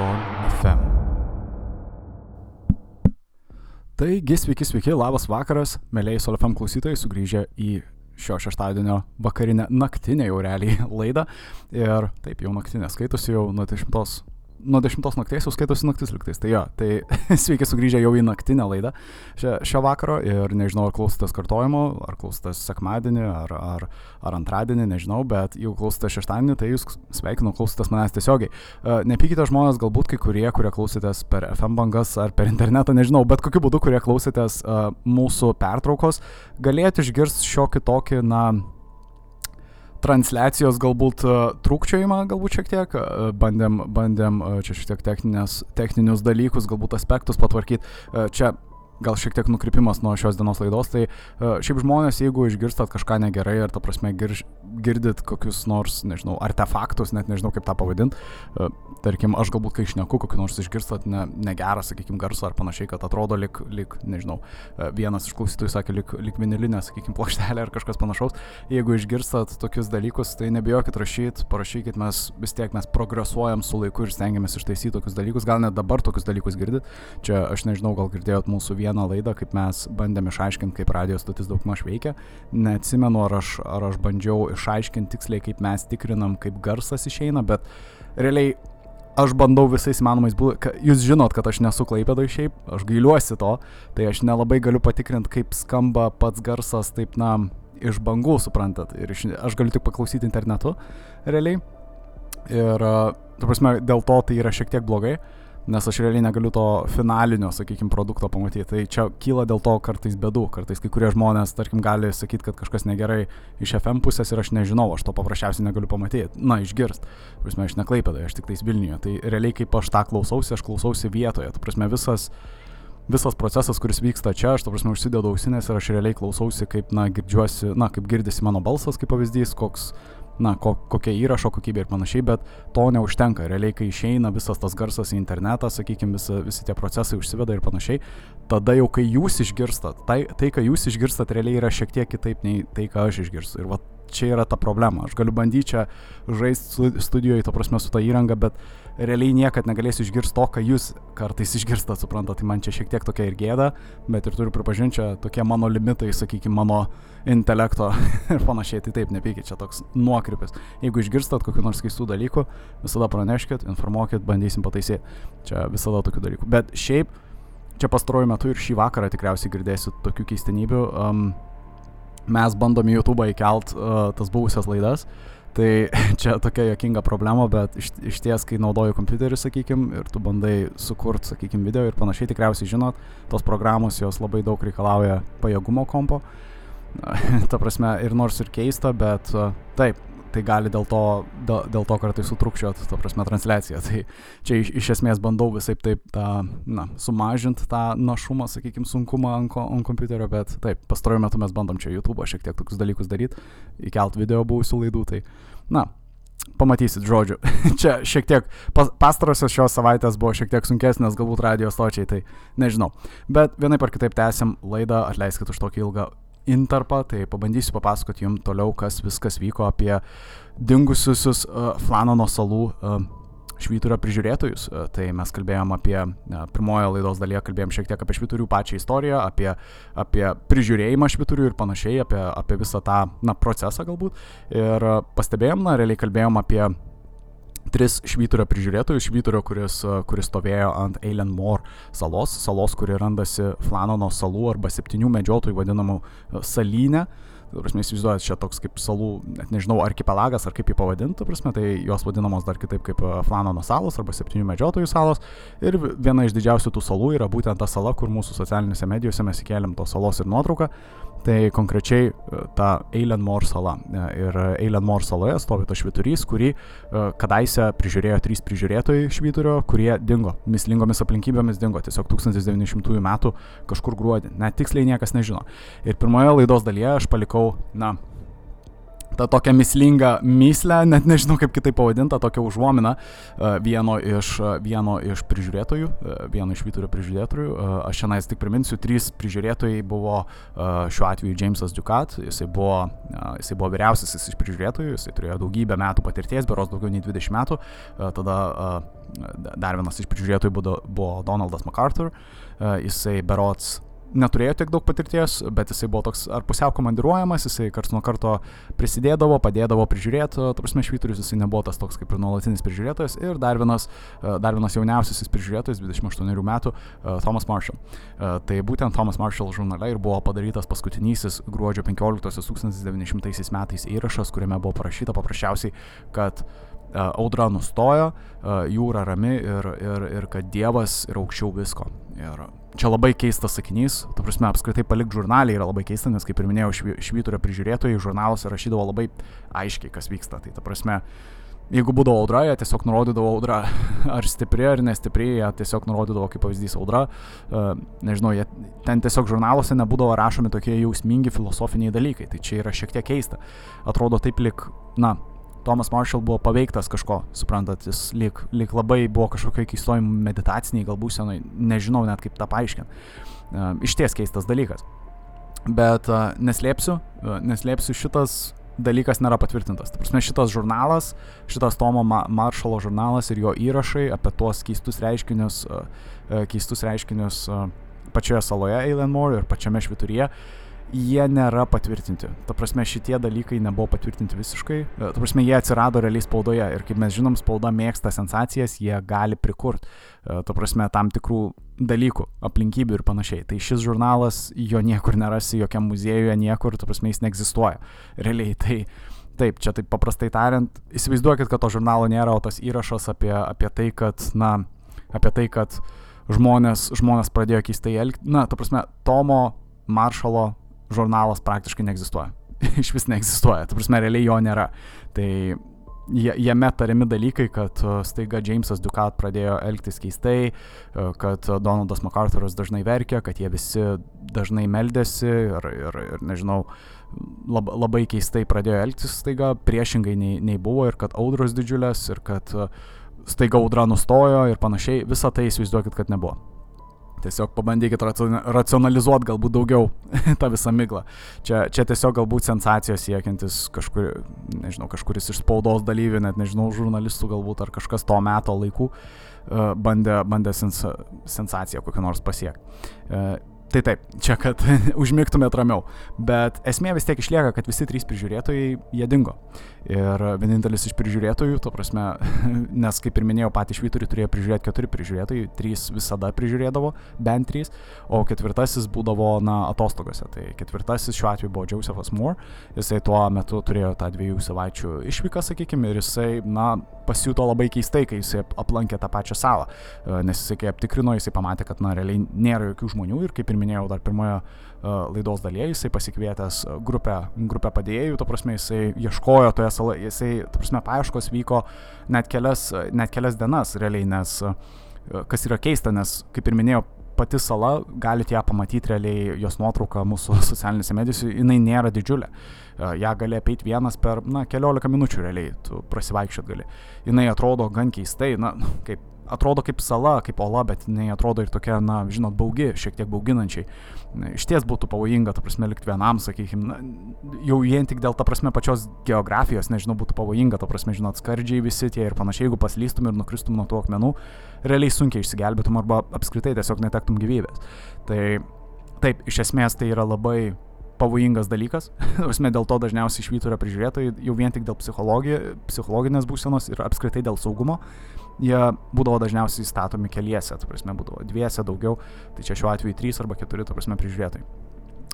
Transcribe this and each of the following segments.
Sol FM. Taigi, sveiki, sveiki, labas vakaras, mėlyjei Sol FM klausytojai, sugrįžę į šio šeštadienio vakarinę, naktinę jau realiai laidą. Ir taip, jau naktinė skaitosi jau nuo 10 nuo 10 nakties jau skaitosi naktis liktais. Tai jo, tai sveiki sugrįžę jau į naktinę laidą šio, šio vakaro ir nežinau, ar klausotės kartojimo, ar klausotės sekmadienį, ar, ar, ar antradienį, nežinau, bet jeigu klausotės šeštadienį, tai jūs sveikinu, klausotės manęs tiesiogiai. Uh, nepykite žmonės, galbūt kai kurie, kurie klausotės per FM bangas ar per internetą, nežinau, bet kokiu būdu, kurie klausotės uh, mūsų pertraukos, galėtų išgirsti šiokį tokį, na, transliacijos galbūt e, trūkčiojimą, galbūt šiek tiek, e, bandėm, bandėm e, čia šiek tiek techninės, techninius dalykus, galbūt aspektus patvarkyti. Čia gal šiek tiek nukrypimas nuo šios dienos laidos, tai uh, šiaip žmonės, jeigu išgirstat kažką negerai ir, ta prasme, girž, girdit kokius nors, nežinau, artefaktus, net nežinau kaip tą pavadinti, uh, tarkim, aš galbūt kai išneku kokį nors išgirstat ne, negerą, sakykime, garsą ar panašiai, kad atrodo lik, lik nežinau, uh, vienas iš klausytojų sakė, lik, lik vinilinė, sakykime, plokštelė ar kažkas panašaus, jeigu išgirstat tokius dalykus, tai nebijokit rašyti, parašykit, mes vis tiek mes progresuojam su laiku ir stengiamės ištaisyti tokius dalykus, gal net dabar tokius dalykus girdit, čia aš nežinau, gal girdėjot mūsų vieną vieną laidą, kaip mes bandėm išaiškinti, kaip radijos stotis daugmaž veikia. Neatsimenu, ar aš, ar aš bandžiau išaiškinti tiksliai, kaip mes tikrinam, kaip garsas išeina, bet realiai aš bandau visais įmanomais būdais, jūs žinot, kad aš nesu klaipėdai šiaip, aš gailiuosi to, tai aš nelabai galiu patikrinti, kaip skamba pats garsas, taip, na, iš bangų, suprantat, ir iš, aš galiu tik paklausyti internetu, realiai. Ir, tu prasme, dėl to tai yra šiek tiek blogai. Uh, nes aš realiai negaliu to finalinio, sakykime, produkto pamatyti. Tai čia kyla dėl to kartais bėdų, kartais kai kurie žmonės, tarkim, gali sakyti, kad kažkas negerai iš FM pusės ir aš nežinau, aš to paprasčiausiai negaliu pamatyti, na, išgirst. Prasme, aš neklaipėdai, aš tik tais Vilniuje. Tai realiai kaip aš tą klausausi, aš klausausi vietoje. Tu prasme, visas visas procesas, kuris vyksta čia, aš, ta prasme, užsidedu ausinės ir aš realiai klausausi, kaip, na, girdžiuosi, na, kaip girdisi mano balsas, kaip pavyzdys, koks, na, ko, kokia įrašo kokybė ir panašiai, bet to neužtenka. Realiai, kai išeina visas tas garsas į internetą, sakykime, visi, visi tie procesai užsiveda ir panašiai, tada jau kai jūs išgirstat, tai, tai ką jūs išgirstat, realiai yra šiek tiek kitaip nei tai, ką aš išgirstu. Ir va čia yra ta problema. Aš galiu bandyti čia žaisti studijoje, to prasme, su ta įranga, bet realiai niekad negalėsiu išgirsti to, ką jūs kartais išgirstat, suprantat, tai man čia šiek tiek tokia ir gėda, bet ir turiu pripažinti, čia tokie mano limitai, sakykime, mano intelekto ir panašiai, tai taip, nepykit, čia toks nuokrypis. Jeigu išgirstat kokiu nors keistų dalykų, visada praneškit, informuokit, bandysim pataisyti. Čia visada tokių dalykų. Bet šiaip, čia pastaruoju metu ir šį vakarą tikriausiai girdėsit tokių keistenybių. Um, mes bandom į YouTube įkelt uh, tas buvusias laidas. Tai čia tokia jokinga problema, bet iš, iš ties, kai naudoju kompiuterį, sakykime, ir tu bandai sukurti, sakykime, video ir panašiai, tikriausiai žinot, tos programos jos labai daug reikalauja pajėgumo kompo. Ta prasme, ir nors ir keista, bet uh, taip, tai gali dėl to, dėl, dėl to kartais sutrukčiot, ta prasme, transliaciją. Tai čia iš, iš esmės bandau visai taip tą, na, sumažinti tą našumą, sakykime, sunkumą ant, ant kompiuterio, bet taip, pastaruoju metu mes bandom čia YouTube šiek tiek tokius dalykus daryti, įkelt video buvusių laidų, tai, na, pamatysit žodžiu. Čia šiek tiek pastarosios šios savaitės buvo šiek tiek sunkesnės galbūt radio stočiai, tai nežinau. Bet vienaip ar kitaip tęsim laidą, atleiskit už tokį ilgą intarpą, tai pabandysiu papasakoti jums toliau, kas viskas vyko apie dingusius uh, Flanono salų uh, švyturio prižiūrėtojus. Uh, tai mes kalbėjom apie, pirmojo laidos dalyje kalbėjom šiek tiek apie švyturių pačią istoriją, apie, apie prižiūrėjimą švyturių ir panašiai, apie, apie visą tą na, procesą galbūt. Ir pastebėjom, na, realiai kalbėjom apie tris švyturio prižiūrėtojus, švyturio, kuris, kuris stovėjo ant Eilen Moor salos, salos, kuri randasi Flanono salų arba septynių medžiotojų vadinamų salynę. Prasme, įsivaizduojat, čia toks kaip salų, net nežinau, archipelagas ar kaip jį pavadinti, prasme, tai jos vadinamos dar kitaip kaip Flanono salos arba septynių medžiotojų salos. Ir viena iš didžiausių tų salų yra būtent ta sala, kur mūsų socialinėse medijose mes įkeliam tos salos ir nuotrauką. Tai konkrečiai e, ta Eilenmore sala. E, ir Eilenmore saloje stovi tas šviturys, kurį e, kadaise prižiūrėjo trys prižiūrėtojai šviturio, kurie dingo. Mislingomis aplinkybėmis dingo tiesiog 1900 metų kažkur gruodį. Net tiksliai niekas nežino. Ir pirmoje laidos dalyje aš palikau, na, tą tokią mislingą myslę, net nežinau kaip kitaip pavadinta, tokią užuominą vieno iš, vieno iš prižiūrėtojų, vieno iš Vyturio prižiūrėtojų. Aš šiandien tik priminsiu, trys prižiūrėtojai buvo šiuo atveju Jamesas Ducat, jisai buvo, jisai buvo vyriausiasis iš prižiūrėtojų, jisai turėjo daugybę metų patirties, beros daugiau nei 20 metų. Tada dar vienas iš prižiūrėtojų buvo Donaldas MacArthur, jisai berots neturėjo tiek daug patirties, bet jisai buvo toks ar pusiau komandiruojamas, jisai karts nuo karto prisidėdavo, padėdavo prižiūrėti, ta prasme, švyturius jisai nebuvo tas toks kaip ir nuolatinis prižiūrėtojas. Ir dar vienas, e, dar vienas jauniausiasis prižiūrėtojas, 28 metų, e, Thomas Marshall. E, tai būtent Thomas Marshall žurnale ir buvo padarytas paskutinysis gruodžio 15 1900 metais įrašas, kuriame buvo parašyta paprasčiausiai, kad audra nustojo, jūra rami ir, ir, ir kad Dievas yra aukščiau visko. Ir čia labai keistas sakinys, tu prasme, apskritai palik žurnaliai yra labai keista, nes kaip ir minėjau, švy, švyturio prižiūrėtojai žurnaluose rašydavo labai aiškiai, kas vyksta. Tai ta prasme, jeigu būdavo audra, jie tiesiog nurodydavo audra, ar stipri ar nestipri, jie tiesiog nurodydavo kaip pavyzdys audra. Uh, nežinau, jie, ten tiesiog žurnaluose nebūdavo rašomi tokie jausmingi filosofiniai dalykai. Tai čia yra šiek tiek keista. Atrodo taip lik, na, Tomas Marshall buvo paveiktas kažko, suprantat, jis lyg, lyg labai buvo kažkokiai keistoj meditaciniai galbūt senai, nežinau net kaip tą paaiškinti. Uh, iš ties keistas dalykas. Bet uh, neslėpsiu, uh, neslėpsiu, šitas dalykas nėra patvirtintas. Tai prasme, šitas žurnalas, šitas Tomo Ma Marshallo žurnalas ir jo įrašai apie tuos keistus reiškinius, uh, keistus reiškinius pačioje saloje Eilenmore ir pačiame švituryje, jie nėra patvirtinti. Ta prasme, šitie dalykai nebuvo patvirtinti visiškai. E, ta prasme, jie atsirado realiai spaudoje ir kaip mes žinom, spauda mėgsta sensacijas, jie gali prikurti, e, ta prasme, tam tikrų dalykų, aplinkybių ir panašiai. Tai šis žurnalas, jo niekur nerasi, jokiam muziejuje, niekur, ta prasme, jis neegzistuoja. Realiai tai. Taip, čia taip paprastai tariant, įsivaizduokit, kad to žurnalo nėra, o tas įrašas apie, apie tai, kad, na, apie tai, kad žmonės, žmonės pradėjo keistai elgti, na, ta prasme, Tomo Maršalo žurnalas praktiškai neegzistuoja. Iš vis neegzistuoja, tu prasme, realiai jo nėra. Tai jame tariami dalykai, kad e, staiga Jamesas Ducat pradėjo elgtis keistai, e, kad Donaldas MacArthuras dažnai verkė, kad jie visi dažnai meldėsi ir, ir, ir nežinau, lab, labai keistai pradėjo elgtis staiga, priešingai nei, nei buvo ir kad audros didžiulės ir kad e, staiga audra nustojo ir panašiai, visą tai įsivaizduokit, kad nebuvo. Tiesiog pabandykit racionalizuoti galbūt daugiau tą visą miglą. Čia, čia tiesiog galbūt sensacijos siekiantis kažkur, nežinau, kažkuris iš spaudos dalyvių, net nežinau, žurnalistų galbūt ar kažkas to meto laikų uh, bandė, bandė sens, sensaciją kokią nors pasiekti. Tai taip, čia kad užmigtumėt ramiau. Bet esmė vis tiek išlieka, kad visi trys prižiūrėtojai jie dingo. Ir vienintelis iš prižiūrėtojų, to prasme, nes kaip ir minėjau, patys švyturį turėjo prižiūrėti keturi prižiūrėtojai, trys visada prižiūrėdavo, bent trys, o ketvirtasis būdavo, na, atostogose. Tai ketvirtasis šiuo atveju buvo Josephas Moore, jisai tuo metu turėjo tą dviejų savaičių išvyką, sakykime, ir jisai, na, pasijuto labai keistai, kai jisai aplankė tą pačią salą, nes jisai kai aptikrino, jisai pamatė, kad, na, realiai nėra jokių žmonių ir kaip ir minėjau dar pirmoje laidos dalyje, jisai pasikvietęs grupę, grupę padėjėjų, to prasme jisai ieškojo toje saloje, jisai, to prasme, paieškos vyko net kelias, net kelias dienas realiai, nes kas yra keista, nes, kaip ir minėjau, pati sala, galite ją pamatyti realiai, jos nuotrauką mūsų socialinėse medijose, jinai nėra didžiulė. Ja gali apeiti vienas per, na, keliolika minučių realiai, tu prasivaikščiot gali. Jinai atrodo gan keistai, na, kaip atrodo kaip sala, kaip ola, bet jinai atrodo ir tokia, na, žinot, baugi, šiek tiek bauginančiai. Iš ties būtų pavojinga, ta prasme, likti vienam, sakykime, jau vien tik dėl, ta prasme, pačios geografijos, nežinau, būtų pavojinga, ta prasme, žinot, skardžiai visi tie ir panašiai, jeigu paslystum ir nukristum nuo tų akmenų, realiai sunkiai išsigelbėtum arba apskritai tiesiog netektum gyvybės. Tai taip, iš esmės tai yra labai pavojingas dalykas. Esmė dėl to dažniausiai išvytų yra prižiūrėtojai jau vien tik dėl psichologinės būsenos ir apskritai dėl saugumo jie būdavo dažniausiai statomi keliese, tu prasme, būdavo dviese daugiau, tai čia šiuo atveju trys arba keturi, tu prasme, prižiūrėtojai.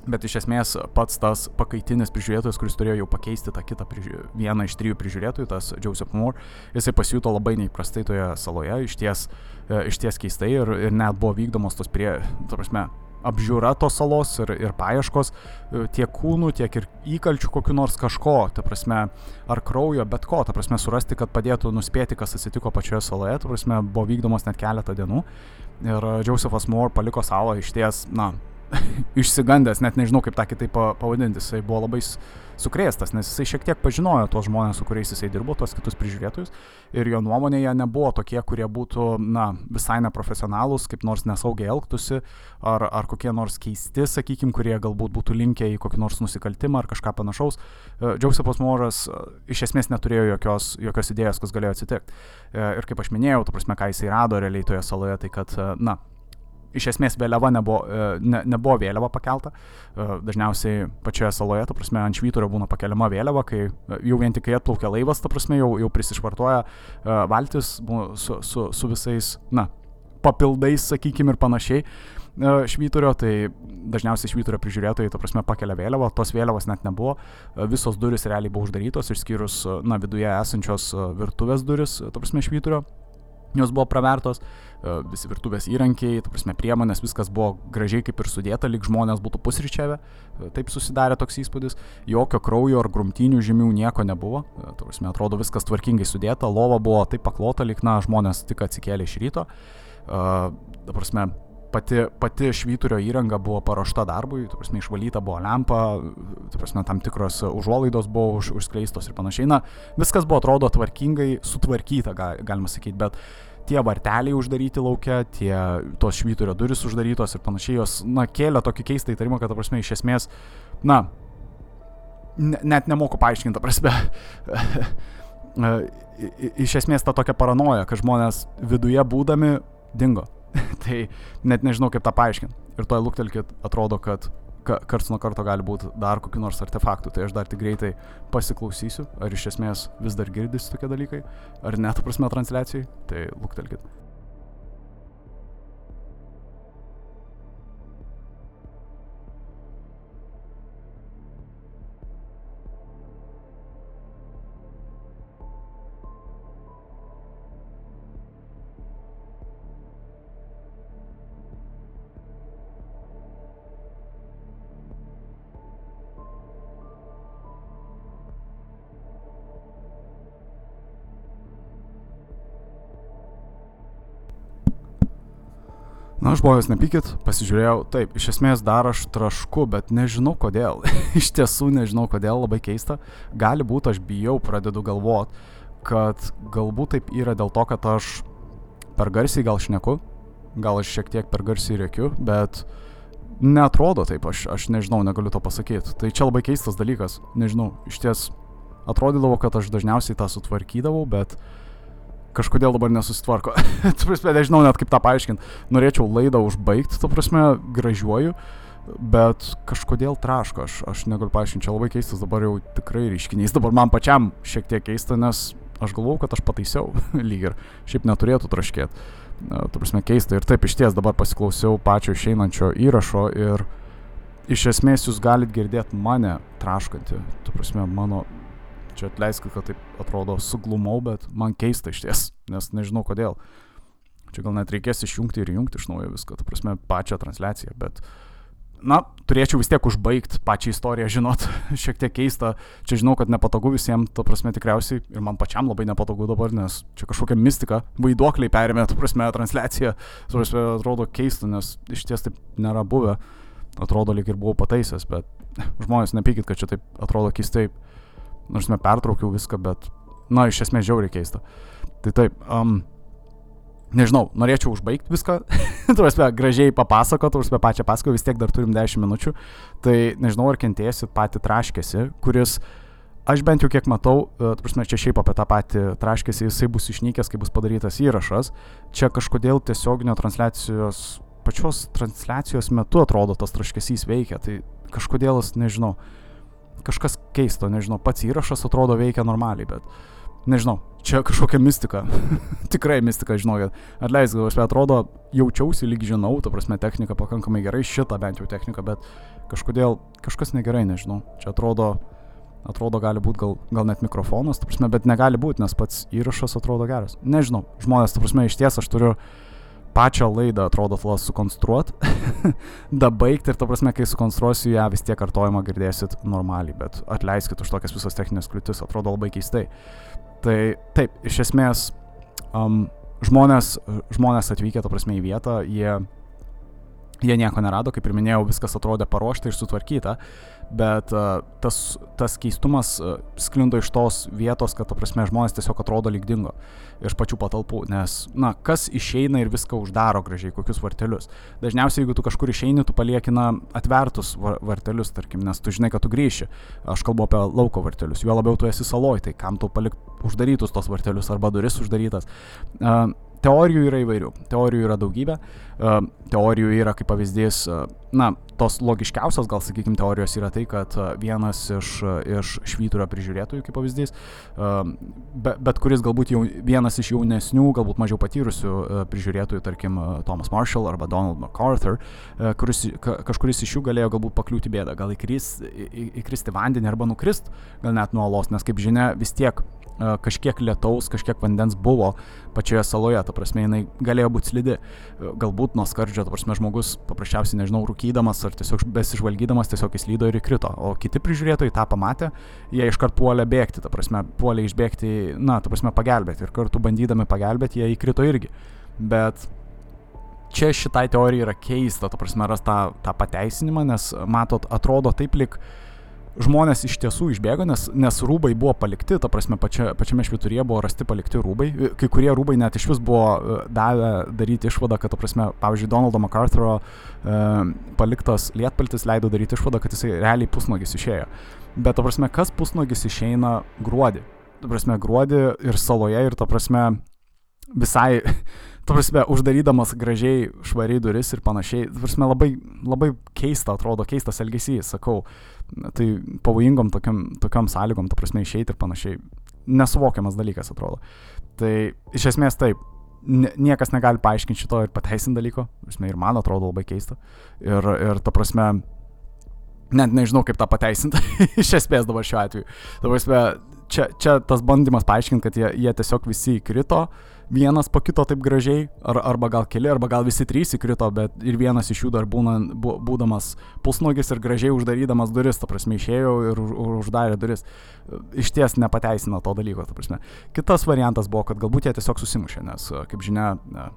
Bet iš esmės pats tas pakaitinis prižiūrėtojas, kuris turėjo jau pakeisti tą kitą prižiū... vieną iš trijų prižiūrėtojų, tas Joseph Moore, jisai pasijuto labai neįprastai toje saloje, iš ties, e, iš ties keistai ir, ir net buvo vykdomos tos prie, tu prasme, apžiūra tos salos ir, ir paieškos e, tiek kūnų, tiek ir įkalčių kokiu nors kažko, ta prasme, ar kraujo, bet ko, ta prasme, surasti, kad padėtų nuspėti, kas atsitiko pačioje saloje, ta prasme, buvo vykdomos net keletą dienų. Ir Josephas Moore paliko salą iš ties, na, išsigandęs, net nežinau kaip tą kitaip pavadinti, jisai buvo labai sukrėstas, nes jisai šiek tiek pažinojo tuos žmonės, su kuriais jisai dirbo, tuos kitus prižiūrėtojus, ir jo nuomonė jie nebuvo tokie, kurie būtų, na, visai neprofesionalūs, kaip nors nesaugiai elgtųsi, ar, ar kokie nors keisti, sakykime, kurie galbūt būtų linkę į kokį nors nusikaltimą ar kažką panašaus. Džiausepas Moras iš esmės neturėjo jokios, jokios idėjos, kas galėjo atsitikti. Ir kaip aš minėjau, tu prasme, ką jisai rado realiai toje saloje, tai kad, na, iš esmės vėliava nebuvo, e, ne, nebuvo vėliava pakelta. E, dažniausiai pačioje saloje, ta prasme, ant švyturio būna pakeliama vėliava, kai e, jau vien tik kai atplaukia laivas, ta prasme, jau, jau prisišvartuoja valtis su, su, su visais, na, papildais, sakykime, ir panašiai švyturio, tai dažniausiai švyturio prižiūrėtojai, ta prasme, pakelia vėliavą, tos vėliavos net nebuvo, visos duris realiai buvo uždarytos, išskyrus, na, viduje esančios virtuvės duris, ta prasme, švyturio, jos buvo pravertos, e, visi virtuvės įrankiai, ta prasme, priemonės, viskas buvo gražiai kaip ir sudėta, lyg žmonės būtų pusryčiavę, e, taip susidarė toks įspūdis, jokio kraujo ar grumtinių žymių nieko nebuvo, e, ta prasme, atrodo viskas tvarkingai sudėta, lova buvo taip paklota, lyg, na, žmonės tik atsikėlė iš ryto, ta prasme, pati, pati švyturio įranga buvo paruošta darbui, tu prasme, išvalyta buvo lempa, tu prasme, tam tikros užuolaidos buvo už, užskleistos ir panašiai. Na, viskas buvo atrodo tvarkingai, sutvarkyta, ga, galima sakyti, bet tie varteliai uždaryti laukia, tie tos švyturio duris uždarytos ir panašiai, jos, na, kėlė tokį keistą įtarimą, kad, ta prasme, iš esmės, na, net nemoku paaiškinti, ta prasme, iš esmės ta tokia paranoja, kad žmonės viduje būdami dingo. tai net nežinau kaip tą paaiškinti. Ir to lūktelkit, atrodo, kad karts nuo karto gali būti dar kokių nors artefaktų, tai aš dar tik greitai pasiklausysiu, ar iš esmės vis dar girdisi tokie dalykai, ar net prasme transliacijai, tai lūktelkit. Na, žmonės, nepykit, pasižiūrėjau, taip, iš esmės dar aš trašku, bet nežinau kodėl. iš tiesų nežinau kodėl, labai keista. Gali būti, aš bijau, pradedu galvot, kad galbūt taip yra dėl to, kad aš per garsiai gal šneku, gal aš šiek tiek per garsiai rėkiu, bet netrodo taip, aš, aš nežinau, negaliu to pasakyti. Tai čia labai keistas dalykas, nežinau, iš ties atrodydavo, kad aš dažniausiai tą sutvarkydavau, bet kažkodėl dabar nesusitvarko. tu prasme, nežinau net kaip tą paaiškinti. Norėčiau laidą užbaigti, tu prasme, gražiuoju, bet kažkodėl traško, aš, aš negaliu paaiškinti, čia labai keistas dabar jau tikrai reiškinys, dabar man pačiam šiek tiek keista, nes aš galvau, kad aš pataisiau lyg ir šiaip neturėtų traškėti. Tu prasme, keista ir taip iš ties dabar pasiklausiau pačio išeinančio įrašo ir iš esmės jūs galit girdėti mane traškantį, tu prasme, mano Čia atleiskit, kad taip atrodo suglumau, bet man keista iš ties, nes nežinau kodėl. Čia gal net reikės išjungti ir jungti iš naujo viską, ta prasme, pačią transliaciją, bet, na, turėčiau vis tiek užbaigti pačią istoriją, žinot, šiek tiek keista, čia žinau, kad nepatogu visiems, ta prasme, tikriausiai ir man pačiam labai nepatogu dabar, nes čia kažkokia mistika, vaiduokliai perėmė, ta prasme, transliaciją, ta prasme, atrodo keista, nes iš ties taip nėra buvę, atrodo lyg ir buvau pataisęs, bet žmonės nepykit, kad čia taip atrodo keistai nors mes pertraukiau viską, bet, na, iš esmės žiauriai keista. Tai taip, um, nežinau, norėčiau užbaigti viską, tuosi gražiai papasakot, tuosi pačią pasako, vis tiek dar turim 10 minučių, tai nežinau, ar kentėsit patį traškėsi, kuris, aš bent jau kiek matau, e, tuosi čia šiaip apie tą patį traškėsi, jisai bus išnykęs, kai bus padarytas įrašas, čia kažkodėl tiesioginio transliacijos, pačios transliacijos metu atrodo tas traškėsys veikia, tai kažkodėl, nežinau, kažkas keisto, nežinau, pats įrašas atrodo veikia normaliai, bet nežinau, čia kažkokia mistika. Tikrai mistika, žinokit. Atleisk, gal aš atrodo, jaučiausi lyg žinau, ta prasme, technika pakankamai gerai, šitą bent jau techniką, bet kažkodėl kažkas negerai, nežinau. Čia atrodo, atrodo gali būti gal, gal net mikrofonas, ta prasme, bet negali būti, nes pats įrašas atrodo geras. Nežinau, žmonės, ta prasme, iš ties aš turiu pačią laidą atrodo tada sukonstruot, da baigti ir ta prasme, kai sukonstruosiu ją, vis tiek kartojimą girdėsit normaliai, bet atleiskit už tokias visas techninės kliūtis, atrodo labai keistai. Tai taip, iš esmės, um, žmonės, žmonės atvykę, ta prasme, į vietą, jie Jie nieko nerado, kaip ir minėjau, viskas atrodė paruošta ir sutvarkyta, bet uh, tas, tas keistumas uh, sklindo iš tos vietos, kad, ta prasme, žmonės tiesiog atrodo lyg dingo iš pačių patalpų, nes, na, kas išeina ir viską uždaro gražiai, kokius vartelius. Dažniausiai, jeigu tu kažkur išeini, tu paliekina atvertus vartelius, tarkim, nes tu žinai, kad tu grįši. Aš kalbu apie lauko vartelius, juo labiau tu esi saloj, tai kam tu palik uždarytus tos vartelius arba duris uždarytas. Uh, Teorijų yra įvairių, teorijų yra daugybė, uh, teorijų yra kaip pavyzdys, uh, na, tos logiškiausios gal, sakykime, teorijos yra tai, kad uh, vienas iš, iš švyturio prižiūrėtojų, kaip pavyzdys, bet, bet kuris galbūt jau vienas iš jaunesnių, galbūt mažiau patyrusių prižiūrėtojų, tarkim, Thomas Marshall arba Donald MacArthur, kuris, kažkuris iš jų galėjo galbūt pakliūti bėdą, gal įkris, įkristi vandenį arba nukrist, gal net nuo olos, nes kaip žinia, vis tiek kažkiek lietaus, kažkiek vandens buvo pačioje saloje, ta prasme, jinai galėjo būti slidi. Galbūt nuo skardžio, ta prasme, žmogus paprasčiausiai, nežinau, rūkydamas ar tiesiog besižvalgydamas tiesiog įslydo ir įkrito. O kiti prižiūrėtojai tą pamatė, jie iškart puolė bėgti, ta prasme, puolė išbėgti, na, ta prasme, pagelbėti. Ir kartu bandydami pagelbėti, jie įkrito irgi. Bet čia šitai teorijai yra keista, ta prasme, ras tą, tą pateisinimą, nes, matot, atrodo taip lik žmonės iš tiesų išbėgo, nes, nes rūbai buvo palikti, ta prasme, pačia, pačiame švituryje buvo rasti palikti rūbai. Kai kurie rūbai net iš vis buvo e, davę daryti išvadą, kad, ta prasme, pavyzdžiui, Donaldo MacArthuro e, paliktas lietpaltis leido daryti išvadą, kad jisai realiai pusnogis išėjo. Bet, ta prasme, kas pusnogis išeina gruodį? Ta prasme, gruodį ir saloje ir, ta prasme, visai tu prasme, uždarydamas gražiai švariai duris ir panašiai, tu prasme, labai, labai keista atrodo, keistas elgesys, sakau, tai pavojingom tokiam, tokiam sąlygom, tu prasme, išeiti ir panašiai, nesuvokiamas dalykas atrodo. Tai iš esmės taip, niekas negali paaiškinti šito ir pateisinti dalyko, prasme, ir man atrodo labai keista. Ir, ir ta prasme, net nežinau kaip tą pateisinti, iš esmės dabar šiuo atveju. Ta prasme, čia, čia tas bandymas paaiškinti, kad jie, jie tiesiog visi įkrito, uh, vienas po kito taip gražiai, ar, arba gal keli, arba gal visi trys įkrito, bet ir vienas iš jų dar būna, būdamas pusnogis ir gražiai uždarydamas duris, ta prasme, išėjo ir uždarė duris. Iš ties nepateisina to dalyko, ta prasme. Kitas variantas buvo, kad galbūt jie tiesiog susimušė, nes, kaip žinia,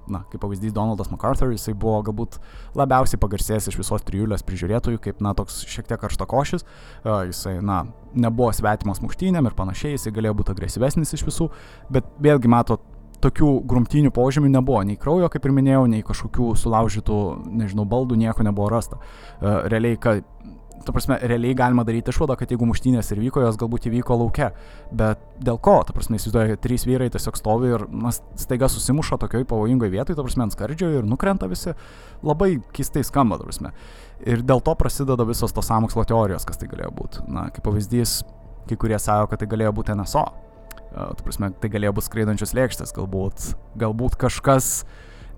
na, kaip pavyzdys Donaldas MacArthur, jisai buvo galbūt labiausiai pagarsėjęs iš visos trijulės prižiūrėtojų, kaip, na, toks šiek tiek karštakošis, jisai, na, nebuvo svetimas muštynėm ir panašiai, jisai galėjo būti agresyvesnis iš visų, bet vėlgi matot, tokių grumtinių požymių nebuvo, nei kraujo, kaip ir minėjau, nei kažkokių sulaužytų, nežinau, baldų, nieko nebuvo rasta. Uh, realiai, kad, ta prasme, realiai galima daryti išvadą, kad jeigu muštynės ir vyko, jos galbūt įvyko laukia. Bet dėl ko, ta prasme, įsivaizduoja, trys vyrai tiesiog stovi ir na, staiga susimuša tokioj pavojingoje vietoje, ta prasme, ant skardžio ir nukrenta visi. Labai keistai skamba, ta prasme. Ir dėl to prasideda visos tos samokslo teorijos, kas tai galėjo būti. Na, kaip pavyzdys, kai kurie sako, kad tai galėjo būti NSO Tu prasme, tai galėjo būti skraidančios lėkštės, galbūt, galbūt kažkas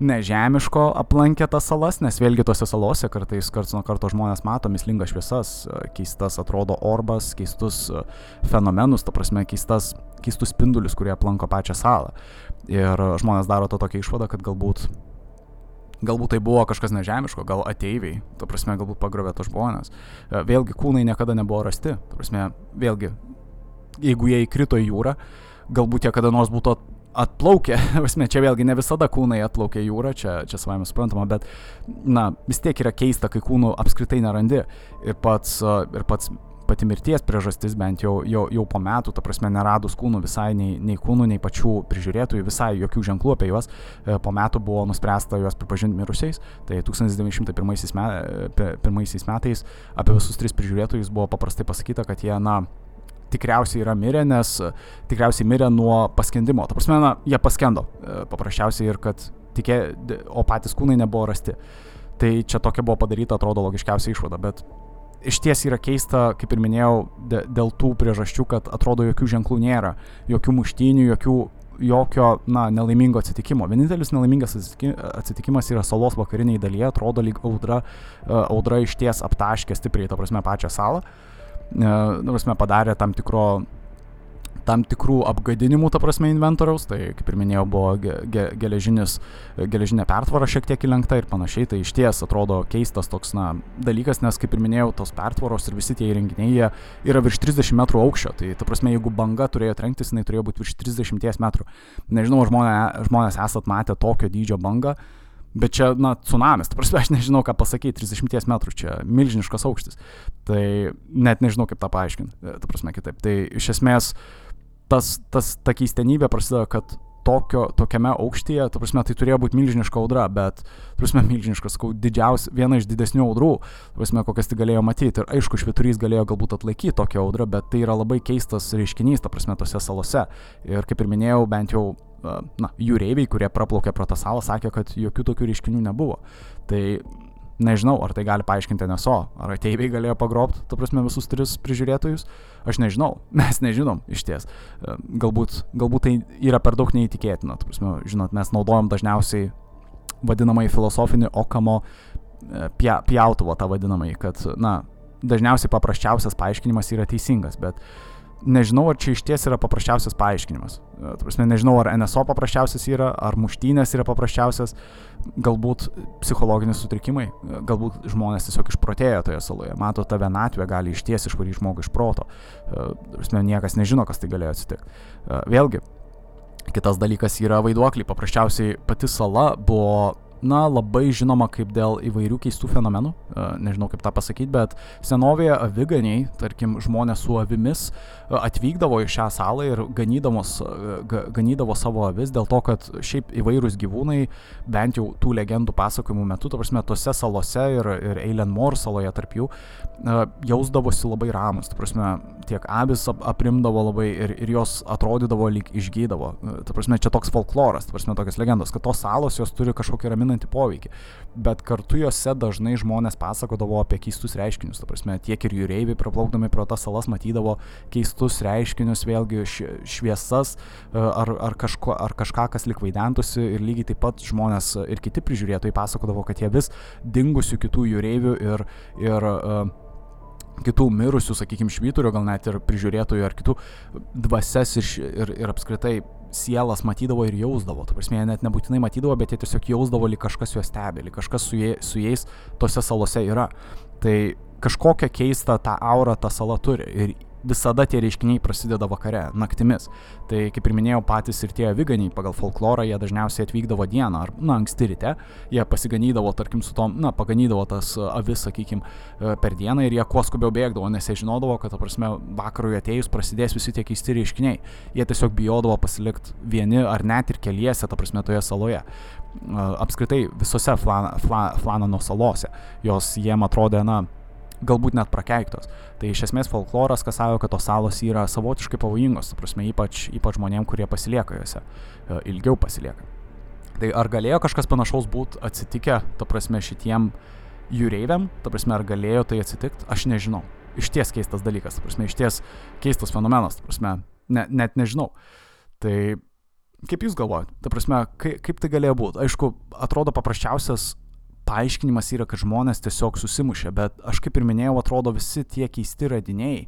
nežemiško aplankė tas salas, nes vėlgi tose salose kartais karts nuo karto žmonės mato mislingas šviesas, keistas atrodo orbas, keistus fenomenus, ta prasme, keistas, keistus spindulius, kurie aplanko pačią salą. Ir žmonės daro to tokią išvadą, kad galbūt Galbūt tai buvo kažkas nežemiško, gal ateiviai, ta prasme, galbūt pagrobė tos žmonės. Vėlgi, kūnai niekada nebuvo rasti, ta prasme, vėlgi, jeigu jie įkrito į jūrą, galbūt jie kada nors būtų atplaukę, esmė, čia vėlgi ne visada kūnai atplaukia jūrą, čia, čia savame suprantama, bet, na, vis tiek yra keista, kai kūnų apskritai nerandi. Ir pats, ir pats pati mirties priežastis bent jau, jau, jau po metų, ta prasme, neradus kūnų visai nei, nei kūnų, nei pačių prižiūrėtojų, visai jokių ženklų apie juos, e, po metų buvo nuspręsta juos pripažinti mirusiais. Tai 1901 metais apie visus tris prižiūrėtojus buvo paprastai pasakyta, kad jie, na, tikriausiai yra mirę, nes e, tikriausiai mirė nuo paskendimo. Ta prasme, na, jie paskendo e, paprasčiausiai ir kad tikė, o patys kūnai nebuvo rasti. Tai čia tokia buvo padaryta, atrodo, logiškiausia išvada, bet iš ties yra keista, kaip ir minėjau, dėl tų priežasčių, kad atrodo jokių ženklų nėra, jokių muštynių, jokių jokio, na, nelaimingo atsitikimo. Vienintelis nelaimingas atsitikimas yra salos vakariniai dalyje, atrodo lyg audra, e, audra iš ties aptaškė stipriai, ta prasme, pačią salą. Uh, nu, prasme, padarė tam tikro tam tikrų apgadinimų, ta prasme, inventoriaus, tai kaip ir minėjau, buvo ge, ge, geležinis, geležinė pertvara šiek tiek įlenkta ir panašiai, tai iš ties atrodo keistas toks, na, dalykas, nes kaip ir minėjau, tos pertvaros ir visi tie įrenginiai, yra virš 30 metrų aukščio, tai ta prasme, jeigu banga turėjo trenktis, jinai turėjo būti virš 30 metrų. Nežinau, žmonės, žmonės esat matę tokio dydžio bangą, Bet čia, na, tsunamis, ta prasme, aš nežinau, ką pasakyti, 30 metrų čia milžiniškas aukštis. Tai net nežinau, kaip tą paaiškinti, e, ta prasme, kitaip. Tai iš esmės tas, tas ta keistenybė prasideda, kad tokio, tokiame aukštyje, ta prasme, tai turėjo būti milžiniška audra, bet, ta prasme, milžiniškas, sakau, didžiausia, viena iš didesnių audrų, ta prasme, kokias tai galėjo matyti. Ir aišku, šviturys galėjo galbūt atlaikyti tokią audrą, bet tai yra labai keistas reiškinys, ta prasme, tose salose. Ir kaip ir minėjau, bent jau na, jūreiviai, kurie praplaukė pro tą salą, sakė, kad jokių tokių reiškinių nebuvo. Tai nežinau, ar tai gali paaiškinti NSO, ar ateiviai galėjo pagrobti, tu prasme, visus tris prižiūrėtojus, aš nežinau, mes nežinom iš ties. Galbūt, galbūt tai yra per daug neįtikėtina, tu prasme, žinot, mes naudojam dažniausiai vadinamąjį filosofinį okamo pjautuvą, tą vadinamąjį, kad, na, dažniausiai paprasčiausias paaiškinimas yra teisingas, bet nežinau, ar čia iš ties yra paprasčiausias paaiškinimas. E, prasme, nežinau, ar NSO paprasčiausias yra, ar muštynės yra paprasčiausias, galbūt psichologiniai sutrikimai, e, galbūt žmonės tiesiog išprotėjo toje saloje. Mato, ta vienatvė gali iš ties išvaryti žmogų iš proto. E, prasme, niekas nežino, kas tai galėjo atsitikti. Vėlgi, kitas dalykas yra vaiduokliai. Paprasčiausiai pati sala buvo na, labai žinoma kaip dėl įvairių keistų fenomenų, nežinau kaip tą pasakyti, bet senovėje aviganiai, tarkim, žmonės su avimis e, atvykdavo į šią salą ir e, ganydavo savo avis dėl to, kad šiaip įvairūs gyvūnai, bent jau tų legendų pasakojimų metu, ta prasme, tose salose ir, ir Eilenmore saloje tarp jų, jausdavosi labai ramus, ta prasme, tiek avis aprimdavo labai ir, ir jos atrodydavo lyg išgydavo. Ta prasme, čia toks folkloras, ta prasme, tokios legendos, kad tos salos jos turi kažkokį raminantį poveikį. Bet kartu juose dažnai žmonės pasakodavo apie keistus reiškinius. Ta prasme, tiek ir jūreiviai praplaukdami pro tas salas matydavo keistus reiškinius, vėlgi šviesas e, ar, ar, kažko, ar kažką, kas lik vaidentųsi. Ir lygiai taip pat žmonės ir kiti prižiūrėtojai pasakodavo, kad jie vis dingusių kitų jūreivių ir, ir uh, kitų mirusių, sakykime, švyturio, gal net ir prižiūrėtojų ar kitų dvasias ir, ir, ir apskritai sielas matydavo ir jausdavo. Ta prasme, jie net nebūtinai matydavo, bet jie tiesiog jausdavo, lyg kažkas juos stebi, lyg kažkas su, jie, su jais tose salose yra. Tai kažkokią keistą tą aurą ta sala turi. Ir visada tie reiškiniai prasideda vakare, naktimis. Tai kaip ir minėjau, patys ir tie aviganiai pagal folklorą, jie dažniausiai atvykdavo dieną ar, na, anksti ryte, jie pasiganydavo, tarkim, su tom, na, paganydavo tas avis, sakykim, e, per dieną ir jie kuo skubiau bėgdavo, nes jie žinodavo, kad, ta prasme, vakarui atėjus prasidės visi tie keisti reiškiniai. Jie tiesiog bijodavo pasilikti vieni ar net ir keliese, ta prasme, toje saloje e, apskritai visose Flan, Flan, Flanano salose. Jos jiem atrodė, na, galbūt net prakeiktos. Tai iš esmės folkloras, kas sako, kad tos salos yra savotiškai pavojingos, prasme, ypač, ypač žmonėm, kurie pasilieka juose, e, ilgiau pasilieka. Tai ar galėjo kažkas panašaus būti atsitikę, ta prasme, šitiem jūreiviam, ta prasme, ar galėjo tai atsitikti, aš nežinau. Iš ties keistas dalykas, ta prasme, iš ties keistas fenomenas, ta prasme, ne, net nežinau. Tai kaip jūs galvojate, ta prasme, kaip, kaip tai galėjo būti? Aišku, atrodo paprasčiausias paaiškinimas yra, kad žmonės tiesiog susimušė, bet aš kaip ir minėjau, atrodo visi tie keisti radiniai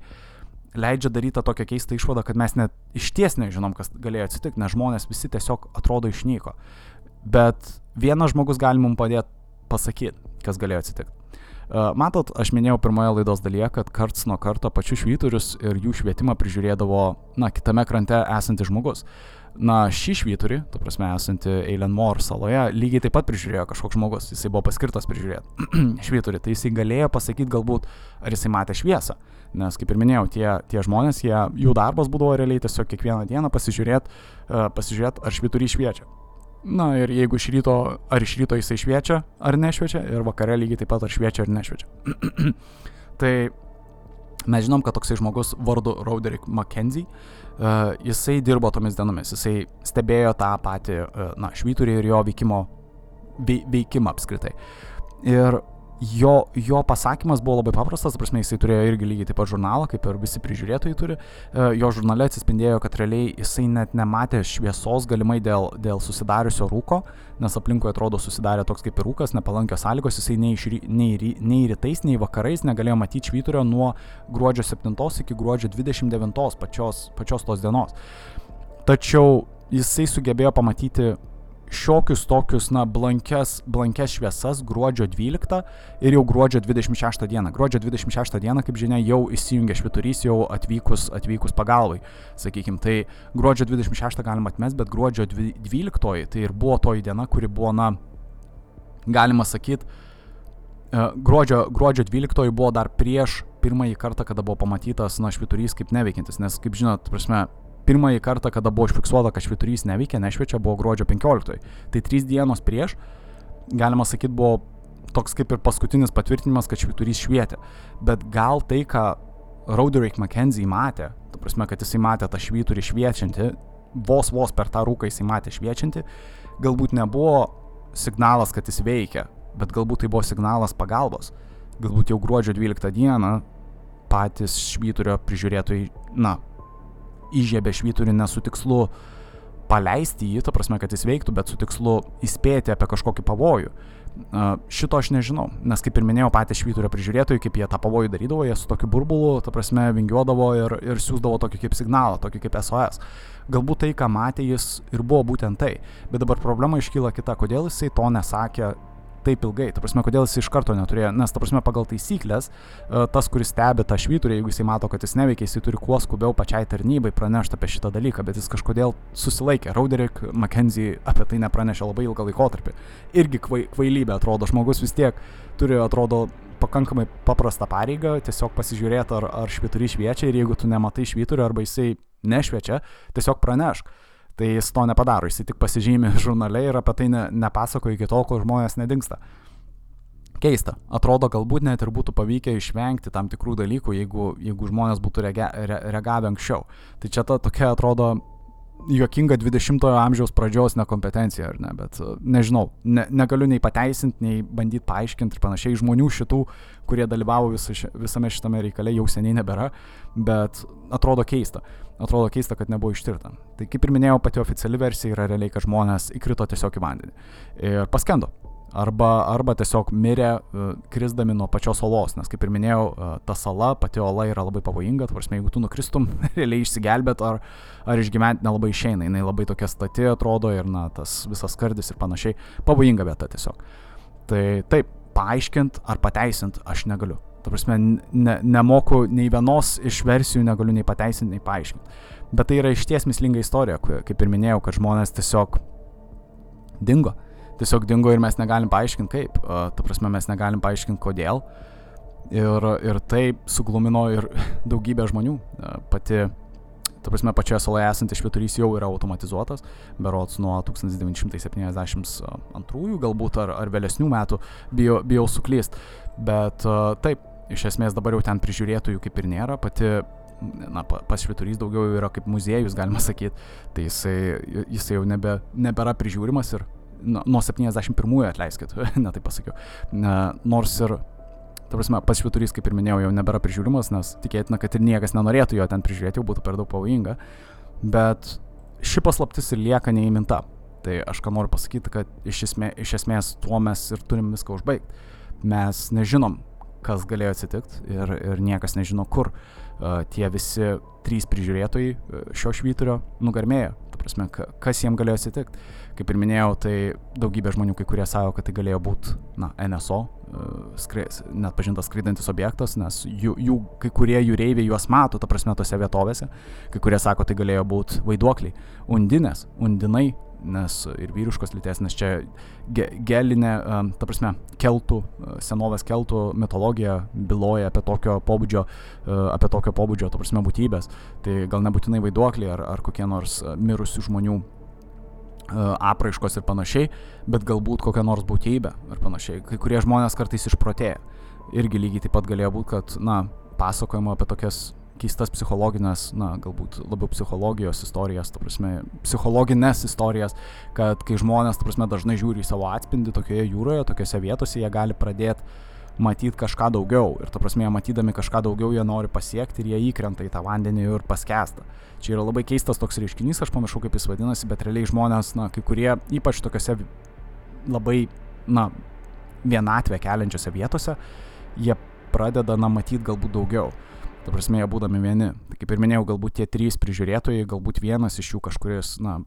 leidžia daryti tokią keistą išvadą, kad mes net iš ties nežinom, kas galėjo atsitikti, nes žmonės visi tiesiog atrodo išnyko. Bet vienas žmogus gali mums padėti pasakyti, kas galėjo atsitikti. Matot, aš minėjau pirmoje laidos dalyje, kad karts nuo karto pačius švyturius ir jų švietimą prižiūrėdavo, na, kitame krante esantis žmogus. Na, šį švyturį, ta prasme, esanti Eilenmore saloje, lygiai taip pat prižiūrėjo kažkoks žmogus, jisai buvo paskirtas prižiūrėti švyturį, tai jisai galėjo pasakyti galbūt, ar jisai matė šviesą. Nes, kaip ir minėjau, tie, tie žmonės, jie, jų darbas būdavo realiai tiesiog kiekvieną dieną pasižiūrėti, uh, pasižiūrėt, ar švyturį šviečia. Na ir jeigu iš ryto, ar iš ryto jisai šviečia, ar nešviečia, ir vakare lygiai taip pat ar šviečia, ar nešviečia. tai mes žinom, kad toksai žmogus vardu Roderick McKenzie Uh, jisai dirbo tomis dienomis, jisai stebėjo tą patį, uh, na, švyturį ir jo veikimo, veikimą apskritai. Ir jo, jo pasakymas buvo labai paprastas, prasme, jisai turėjo irgi lygiai taip pat žurnalą, kaip ir visi prižiūrėtojai turi. E, jo žurnale atsispindėjo, kad realiai jisai net nematė šviesos galimai dėl, dėl susidariusio rūko, nes aplinkui atrodo susidarė toks kaip ir rūkas, nepalankios sąlygos, jisai nei, iš, nei, nei rytais, nei vakarais negalėjo matyti švyturio nuo gruodžio 7 iki gruodžio 29 pačios, pačios tos dienos. Tačiau jisai sugebėjo pamatyti šiokius tokius, na, blankes, blankes šviesas gruodžio 12 ir jau gruodžio 26 dieną. Gruodžio 26 dieną, kaip žinia, jau įsijungia šviturys, jau atvykus, atvykus pagalbai, sakykime. Tai gruodžio 26 galima atmesti, bet gruodžio 12 tai ir buvo toji diena, kuri buvo, na, galima sakyti, e, gruodžio, gruodžio 12 buvo dar prieš pirmąjį kartą, kada buvo pamatytas, na, šviturys kaip neveikiantis, nes, kaip žinot, prasme, pirmąjį kartą, kada buvo užfiksuota, kad šviturys neveikia, nešviečia, buvo gruodžio 15. Tai trys dienos prieš, galima sakyti, buvo toks kaip ir paskutinis patvirtinimas, kad šviturys švietė. Bet gal tai, ką Roderick McKenzie matė, ta prasme, kad jisai matė tą švyturį šviečiantį, vos vos per tą rūką jisai matė šviečiantį, galbūt nebuvo signalas, kad jis veikia, bet galbūt tai buvo signalas pagalbos. Galbūt jau gruodžio 12 dieną patys švyturio prižiūrėtojai, na, įžiebė švyturį ne su tikslu paleisti jį, ta prasme, kad jis veiktų, bet su tikslu įspėti apie kažkokį pavojų. Šito aš nežinau, nes kaip ir minėjau, patys švyturio prižiūrėtojai, kaip jie tą pavojų darydavo, jie su tokiu burbulu, ta prasme, vingiuodavo ir, ir siūsdavo tokį kaip signalą, tokį kaip SOS. Galbūt tai, ką matė jis ir buvo būtent tai, bet dabar problema iškyla kita, kodėl jisai to nesakė taip ilgai. Ta prasme, kodėl jis iš karto neturėjo, nes, ta prasme, pagal taisyklės, e, tas, kuris stebi tą švyturį, jeigu jisai mato, kad jis neveikia, jisai turi kuo skubiau pačiai tarnybai pranešti apie šitą dalyką, bet jis kažkodėl susilaikė. Roderick McKenzie apie tai nepranešė labai ilgą laikotarpį. Irgi kvai, kvailybė atrodo, žmogus vis tiek turi, atrodo, pakankamai paprastą pareigą, tiesiog pasižiūrėti, ar, ar švyturys šviečia ir jeigu tu nematai švyturio arba jisai nešviečia, tiesiog pranešk. Tai jis to nepadaro, jis tik pasižymi žurnale ir apie tai ne, nepasako iki tol, kol žmonės nedingsta. Keista, atrodo, galbūt net ir būtų pavykę išvengti tam tikrų dalykų, jeigu, jeigu žmonės būtų rega, re, reagavę anksčiau. Tai čia ta tokia atrodo juokinga 20-ojo amžiaus pradžios nekompetencija, ar ne, bet nežinau, ne, negaliu nei pateisinti, nei bandyti paaiškinti ir panašiai. Žmonių šitų, kurie dalyvavo visa, visame šitame reikale, jau seniai nebėra, bet atrodo keista atrodo keista, kad nebuvo ištirta. Tai kaip ir minėjau, pati oficiali versija yra realiai, kad žmonės įkrito tiesiog į vandenį ir paskendo. Arba, arba tiesiog mirė uh, krisdami nuo pačios olos, nes kaip ir minėjau, uh, ta sala, pati ola yra labai pavojinga, tvarsime, jeigu tu nukristum, realiai išsigelbėt ar, ar išgyventi nelabai išeina, jinai labai tokia stati atrodo ir na, tas visas skardis ir panašiai, pavojinga vieta tiesiog. Tai taip, paaiškint ar pateisint aš negaliu. Ta prasme, ne, nemoku nei vienos iš versijų, negaliu nei pateisinti, nei paaiškinti. Bet tai yra išties mislinga istorija, kaip ir minėjau, kad žmonės tiesiog dingo. Tiesiog dingo ir mes negalim paaiškinti kaip. Ta prasme, mes negalim paaiškinti kodėl. Ir, ir tai suglumino ir daugybę žmonių. Pati Ta prasme, pačioje saloje esantis švyturys jau yra automatizuotas, berots nuo 1972 galbūt ar, ar vėlesnių metų, bijau, bijau suklyst. Bet taip, iš esmės dabar jau ten prižiūrėtojų kaip ir nėra, pati na, pas šviturys daugiau yra kaip muziejus, galima sakyti, tai jisai, jisai jau nebe, nebėra prižiūrimas ir nu, nuo 71-ųjų atleiskit, ne taip pasakiau. Na, nors ir Ta prasme, pats šviturys, kaip ir minėjau, jau nebėra prižiūrimas, nes tikėtina, kad ir niekas nenorėtų jo ten prižiūrėti, jau būtų per daug pavojinga. Bet ši paslaptis ir lieka neįminta. Tai aš ką noriu pasakyti, kad iš, esmė, iš esmės tuo mes ir turim viską užbaigti. Mes nežinom, kas galėjo atsitikti ir, ir niekas nežino, kur uh, tie visi trys prižiūrėtojai šio švyturio nugarmėjo. Ta prasme, kas jiem galėjo atsitikti. Kaip ir minėjau, tai daugybė žmonių, kai kurie savo, kad tai galėjo būti, na, NSO, skrės, net pažintas skraidantis objektas, nes jų, jų, kai kurie jūreiviai juos mato, ta prasme, tose vietovėse, kai kurie sako, tai galėjo būti vaiduokliai, undinės, undinai, nes ir vyriškos lyties, nes čia ge, gelinė, ta prasme, keltų, senovės keltų mitologija byloja apie tokio pobūdžio, apie tokio pobūdžio, ta prasme, būtybės. Tai gal nebūtinai vaiduokliai ar, ar kokie nors mirusių žmonių apraiškos ir panašiai, bet galbūt kokia nors būtybė ir panašiai. Kai kurie žmonės kartais išprotėja. Irgi lygiai taip pat galėjo būti, kad, na, pasakojama apie tokias keistas psichologinės, na, galbūt labiau psichologijos istorijas, ta prasme, psichologinės istorijas, kad kai žmonės, ta prasme, dažnai žiūri į savo atspindį tokioje jūroje, tokiose vietose, jie gali pradėti matyti kažką daugiau. Ir ta prasme, matydami kažką daugiau, jie nori pasiekti ir jie įkrenta į tą vandenį ir paskesta. Čia yra labai keistas toks reiškinys, aš pamiršau, kaip jis vadinasi, bet realiai žmonės, na, kai kurie, ypač tokiuose labai, na, vienatvę keliančiose vietose, jie pradeda, na, matyti galbūt daugiau. Ta prasme, jie būdami vieni. Tai kaip ir minėjau, galbūt tie trys prižiūrėtojai, galbūt vienas iš jų kažkuris, na,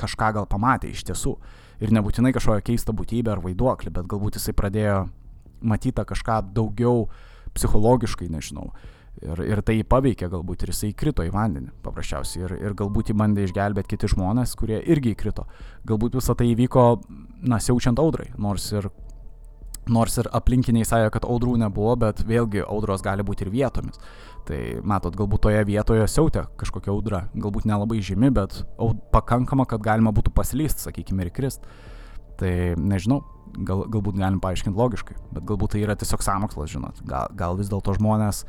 kažką gal pamatė iš tiesų. Ir nebūtinai kažkokią keistą būtybę ar vaiduoklį, bet galbūt jisai pradėjo matyta kažką daugiau psichologiškai, nežinau. Ir, ir tai jį paveikė galbūt ir jisai įkrito į vandenį paprasčiausiai. Ir, ir galbūt jį bandė išgelbėti kiti žmonės, kurie irgi įkrito. Galbūt visą tai įvyko, na, siaučiant audrai. Nors ir, nors ir aplinkiniai sąjo, kad audrų nebuvo, bet vėlgi audros gali būti ir vietomis. Tai matot, galbūt toje vietoje siautė kažkokia audra. Galbūt nelabai žymi, bet pakankama, kad galima būtų pasilyst, sakykime, ir krist. Tai nežinau, gal, galbūt galim paaiškinti logiškai, bet galbūt tai yra tiesiog samokslas, žinot. Gal, gal vis dėlto žmonės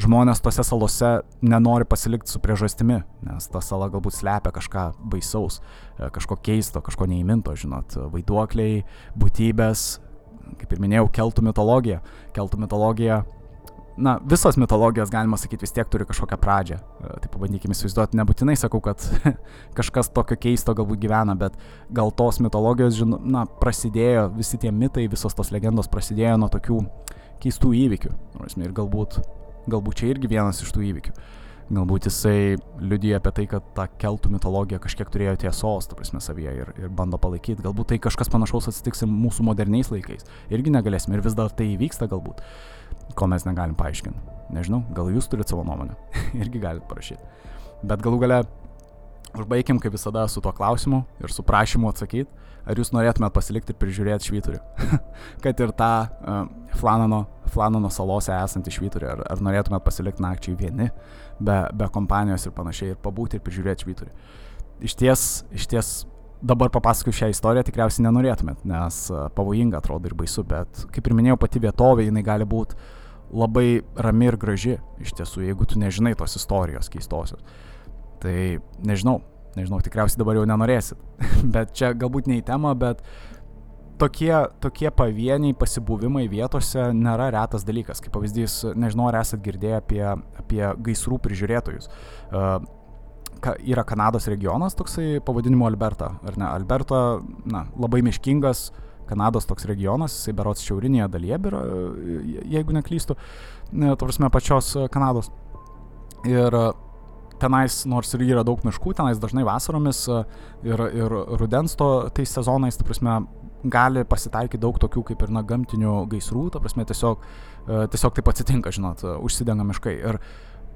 žmonės tose salose nenori pasilikti su priežastimi, nes ta sala galbūt slepia kažką baisaus, e, kažko keisto, kažko neįminto, žinot, vaiduokliai, būtybės, kaip ir minėjau, keltų mitologija. Keltų mitologija, na, visos mitologijos, galima sakyti, vis tiek turi kažkokią pradžią. E, tai pabandykime įsivaizduoti, nebūtinai sakau, kad kažkas tokio keisto galbūt gyvena, bet gal tos mitologijos, žinot, na, prasidėjo, visi tie mitai, visos tos legendos prasidėjo nuo tokių keistų įvykių. Ir galbūt Galbūt čia irgi vienas iš tų įvykių. Galbūt jisai liudyja apie tai, kad ta keltų mitologija kažkiek turėjo tiesos, ta prasme, savyje ir, ir bando palaikyti. Galbūt tai kažkas panašaus atsitiks ir mūsų moderniais laikais. Irgi negalėsim ir vis dar tai įvyksta galbūt, ko mes negalim paaiškinti. Nežinau, gal jūs turite savo nuomonę. irgi galite parašyti. Bet galų gale užbaigim kaip visada su tuo klausimu ir su prašymu atsakyti ar jūs norėtumėt pasilikti ir prižiūrėti švyturį. kad ir tą uh, Flanano, Flanano salose esantį švyturį, ar, ar norėtumėt pasilikti nakčiai vieni, be, be kompanijos ir panašiai, ir pabūti ir prižiūrėti švyturį. Iš ties, iš ties dabar papasakoju šią istoriją tikriausiai nenorėtumėt, nes uh, pavojinga atrodo ir baisu, bet kaip ir minėjau, pati vietovė jinai gali būti labai rami ir graži iš tiesų, jeigu tu nežinai tos istorijos keistosios. Tai nežinau, nežinau, tikriausiai dabar jau nenorėsit. bet čia galbūt ne į temą, bet tokie, tokie pavieniai pasibuvimai vietose nėra retas dalykas. Kaip pavyzdys, nežinau, ar esat girdėję apie, apie gaisrų prižiūrėtojus. Uh, ka, yra Kanados regionas toksai pavadinimu Alberta, ar ne? Alberta, na, labai miškingas. Kanados toks regionas, jisai berots šiaurinėje dalyje, yra, jeigu neklystu, to prasme pačios Kanados. Ir tenais, nors ir yra daug miškų, tenais dažnai vasaromis e, ir, ir rudens to tais sezonais, ta prasme, gali pasitaikyti daug tokių kaip ir na gamtinių gaisrų, ta prasme tiesiog, e, tiesiog taip atsitinka, žinot, užsidenga miškai. Ir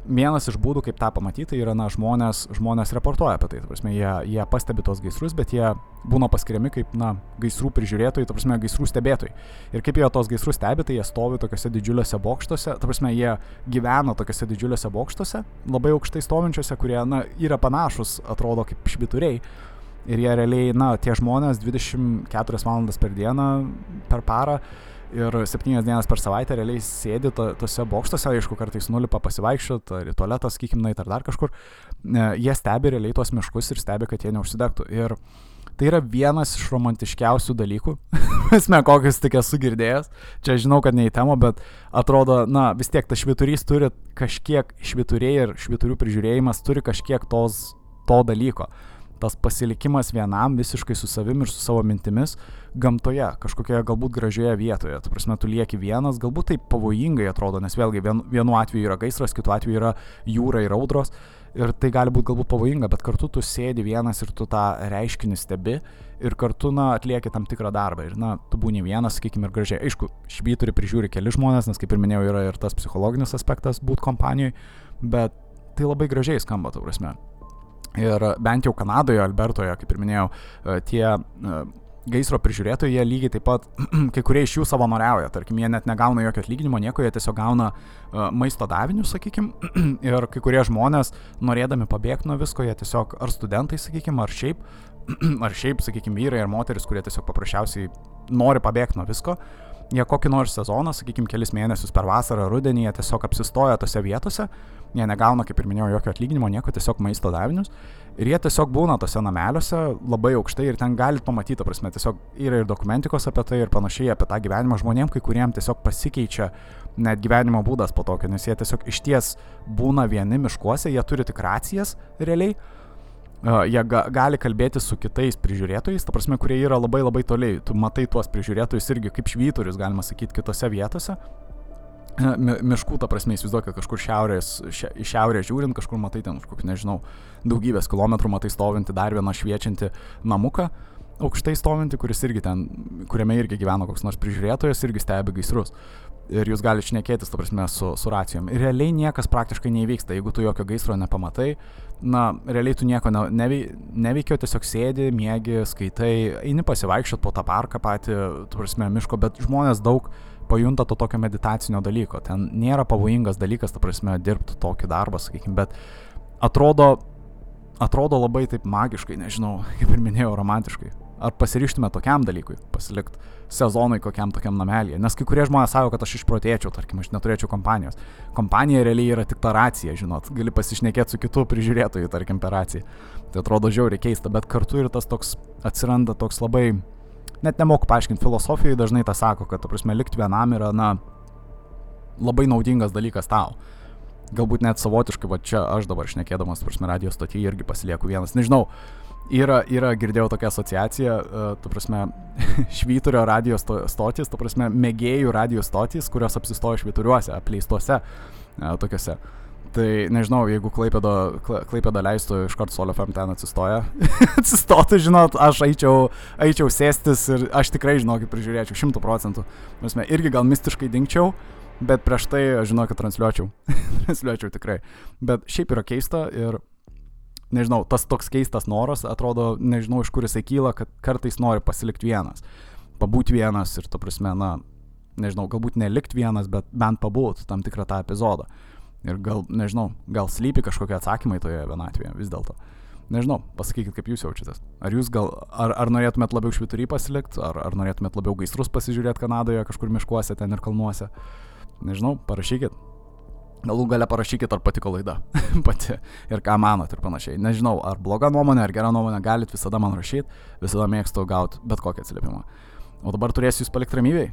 vienas iš būdų, kaip tą pamatyti, tai yra, na, žmonės, žmonės reportuoja apie tai. Ta prasme, jie, jie pastebi tos gaisrus, bet jie būna paskiriami kaip, na, gaisrų prižiūrėtojai, ta prasme, gaisrų stebėtojai. Ir kaip jie tos gaisrus stebi, tai jie stovi tokiuose didžiuliuose bokštuose, ta prasme, jie gyvena tokiuose didžiuliuose bokštuose, labai aukštai stovinčiuose, kurie, na, yra panašus, atrodo, kaip švituriai. Ir jie realiai, na, tie žmonės 24 valandas per dieną, per parą ir septynias dienas per savaitę realiai sėdi to, tose bokštuose, aišku, kartais nulipa pasivaikščioti, ar į tualetą, sakykim, nait ar dar kažkur, e, jie stebi realiai tuos miškus ir stebi, kad jie neužsidegtų. Ir tai yra vienas iš romantiškiausių dalykų, esmė, kokius tik esu girdėjęs, čia žinau, kad ne į temą, bet atrodo, na, vis tiek tas šviturys turi kažkiek, švituriai ir šviturių prižiūrėjimas turi kažkiek tos, to dalyko tas pasilikimas vienam visiškai su savim ir su savo mintimis gamtoje, kažkokioje galbūt gražioje vietoje. Tu prasme, tu lieki vienas, galbūt tai pavojingai atrodo, nes vėlgi vien, vienu atveju yra gaisras, kitu atveju yra jūra ir audros. Ir tai gali būti galbūt pavojinga, bet kartu tu sėdi vienas ir tu tą reiškinį stebi ir kartu, na, atlieki tam tikrą darbą. Ir, na, tu būni vienas, sakykime, ir gražiai. Aišku, švyturį prižiūri keli žmonės, nes, kaip ir minėjau, yra ir tas psichologinis aspektas būti kompanijoje, bet tai labai gražiai skamba, tu prasme. Ir bent jau Kanadoje, Albertoje, kaip ir minėjau, e, tie e, gaisro prižiūrėtojai, jie lygiai taip pat, kai kurie iš jų savanoriauja, tarkim, jie net negauna jokio atlyginimo, nieko, jie tiesiog gauna uh, maisto davinius, sakykim, ir kai kurie žmonės, norėdami pabėgti nuo visko, jie tiesiog, ar studentai, sakykim, ar šiaip, ar šiaip, sakykim, vyrai ar moteris, kurie tiesiog paprasčiausiai nori pabėgti nuo visko, jie kokį nors sezoną, sakykim, kelis mėnesius per vasarą, rudenį, jie tiesiog apsistoja tose vietose, jie negauna, kaip ir minėjau, jokio atlyginimo, nieko, tiesiog maisto davinius. Ir jie tiesiog būna tose nameliuose labai aukštai ir ten galit pamatyti, prasme, tiesiog yra ir dokumentikos apie tai ir panašiai apie tą gyvenimą žmonėm, kai kuriem tiesiog pasikeičia net gyvenimo būdas po tokio, nes jie tiesiog iš ties būna vieni miškuose, jie turi tik racijas realiai. Uh, jie ga gali kalbėti su kitais prižiūrėtojais, ta prasme, kurie yra labai labai toliai. Tu matai tuos prižiūrėtojus irgi kaip švyturius, galima sakyti, kitose vietose miškų, ta prasme, įsivaizduoju, kad kažkur šiaurės, šia, iš šiaurės žiūrint, kažkur matai ten kažkokį, nežinau, daugybės kilometrų matai stovinti dar vieną šviečiantį namuką, aukštai stovinti, kuris irgi ten, kuriame irgi gyveno koks nors prižiūrėtojas, irgi stebi gaisrus. ir jūs galite šnekėtis, ta prasme, su, su racijom. Ir realiai niekas praktiškai neįvyksta, jeigu tu jokio gaisro nepamatai, na, realiai tu nieko ne, nevei, neveikiau, tiesiog sėdi, mėgi, skaitai, eini pasivaikščiot po tą parką patį, tu prasme, miško, bet žmonės daug pajunta to tokio meditacinio dalyko. Ten nėra pavojingas dalykas, ta prasme, dirbti tokį darbą, sakykime, bet atrodo, atrodo labai taip magiškai, nežinau, kaip ir minėjau, romantiškai. Ar pasiryštume tokiam dalykui, pasilikti sezonui kokiam tokiam namelėje. Nes kai kurie žmonės sako, kad aš išprotėčiau, tarkim, aš neturėčiau kompanijos. Kompanija realiai yra tik ta racija, žinot, gali pasišnekėti su kitu prižiūrėtoju, tarkim, per raciją. Tai atrodo žiauriai keista, bet kartu ir tas toks atsiranda toks labai, net nemoku paaiškinti, filosofijai dažnai tą sako, kad, ta prasme, likti vienam yra, na, labai naudingas dalykas tau galbūt net savotiškai, va čia aš dabar šnekėdamas, prasme, radio stotyje irgi pasilieku vienas. Nežinau, Yra, yra, girdėjau tokią asociaciją, uh, tu prasme, švyturio radio sto, stotis, tu prasme, mėgėjų radio stotis, kurios apsistoja švyturiuose, apleistuose uh, tokiuose. Tai nežinau, jeigu Klaipėda, Klaipėda leistų iš karto Solio FM ten atsistoja, atsistotų, žinot, aš eičiau, eičiau sėstis ir aš tikrai, žinokit, prižiūrėčiau šimtų procentų. Mes irgi gal mistiškai dinkčiau, bet prieš tai, žinokit, transliuočiau. transliuočiau tikrai. Bet šiaip yra keista ir nežinau, tas toks keistas noras, atrodo, nežinau iš kur jisai kyla, kad kartais nori pasilikti vienas, pabūti vienas ir, to prasme, na, nežinau, galbūt nelikti vienas, bet bent pabūti tam tikrą tą epizodą. Ir gal, nežinau, gal slypi kažkokie atsakymai toje vienatvėje vis dėlto. Nežinau, pasakykit, kaip jūs jaučiatės. Ar jūs gal, ar, ar norėtumėt labiau šviturį pasilikti, ar, ar norėtumėt labiau gaisrus pasižiūrėti Kanadoje, kažkur miškuose ten ir kalnuose. Nežinau, parašykit. Galų gale parašykit, ar patiko laida pati ir ką manot ir panašiai. Nežinau, ar bloga nuomonė, ar gera nuomonė, galit visada man rašyti, visada mėgstu gauti bet kokį atsiliepimą. O dabar turėsiu jūs palikti ramybėj.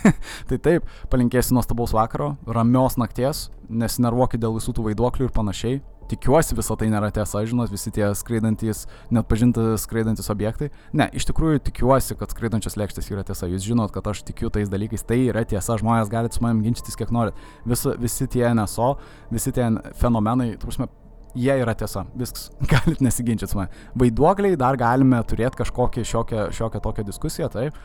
tai taip, palinkėsiu nuostabaus vakaro, ramios nakties, nesinervuokit dėl visų tų vaiduoklių ir panašiai tikiuosi visą tai nėra tiesa, žinot, visi tie skraidantis, net pažinti skraidantis objektai. Ne, iš tikrųjų tikiuosi, kad skraidančios lėkštės yra tiesa. Jūs žinot, kad aš tikiu tais dalykais, tai yra tiesa, žmonės galite su manim ginčytis kiek norit. Visi, visi tie NSO, visi tie fenomenai, turbūt, jie yra tiesa, viskas, galit nesiginčyti su manimi. Vaiduokliai dar galime turėti kažkokią šiokią, šiokią tokią diskusiją, taip.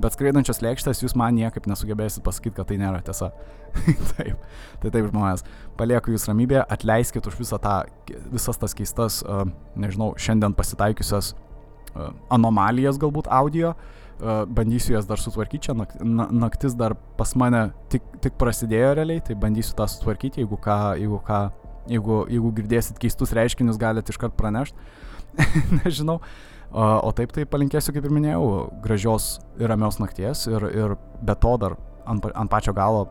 Bet skraidančios lėkštės jūs man niekaip nesugebėsit pasakyti, kad tai nėra tiesa. taip, tai taip žmonės. Palieku jūs ramybėje, atleiskit už visą tą, visas tas keistas, uh, nežinau, šiandien pasitaikiusias uh, anomalijas galbūt audio. Uh, bandysiu jas dar sutvarkyti, čia nak, na, naktis dar pas mane tik, tik prasidėjo realiai, tai bandysiu tą sutvarkyti, jeigu ką, jeigu ką, jeigu, jeigu girdėsit keistus reiškinius, galite iškart pranešti. Nežinau. Uh, O taip tai palinkėsiu, kaip ir minėjau, gražios ir ramios nakties ir, ir be to dar ant, ant pačio galo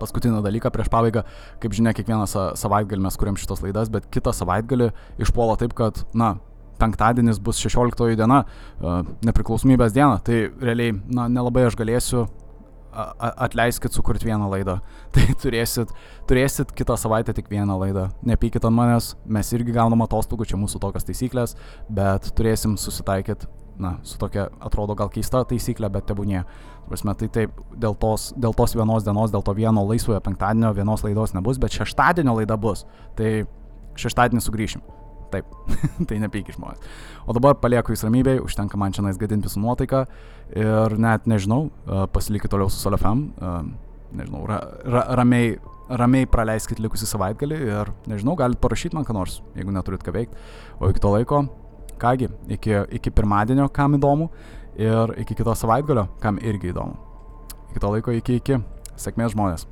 paskutinį dalyką prieš pabaigą, kaip žinia, kiekvieną savaitgalį mes kuriam šitas laidas, bet kitą savaitgalį išpuola taip, kad, na, penktadienis bus 16 diena, nepriklausomybės diena, tai realiai, na, nelabai aš galėsiu atleiskit sukurt vieną laidą. Tai turėsit, turėsit kitą savaitę tik vieną laidą. Nepykit ant manęs, mes irgi gaunam atostogų, čia mūsų tokios taisyklės, bet turėsim susitaikyti, na, su tokia, atrodo gal keista taisyklė, bet tebūnie. Prasme, tai taip, dėl tos, dėl tos vienos dienos, dėl to vieno laisvojo penktadienio vienos laidos nebus, bet šeštadienio laida bus. Tai šeštadienį sugrįšim. Taip, tai nepyk žmonės. O dabar palieku jūs ramybėj, užtenka man čia nais gadinti visų nuotaiką ir net nežinau, pasilikit toliau su Solefem, nežinau, ra, ra, ramiai, ramiai praleiskit likusį savaitgalį ir nežinau, galit parašyti man ką nors, jeigu neturit ką veikti. O iki to laiko, kągi, iki, iki pirmadienio, kam įdomu ir iki kito savaitgalio, kam irgi įdomu. Iki to laiko, iki iki. Sėkmės žmonės.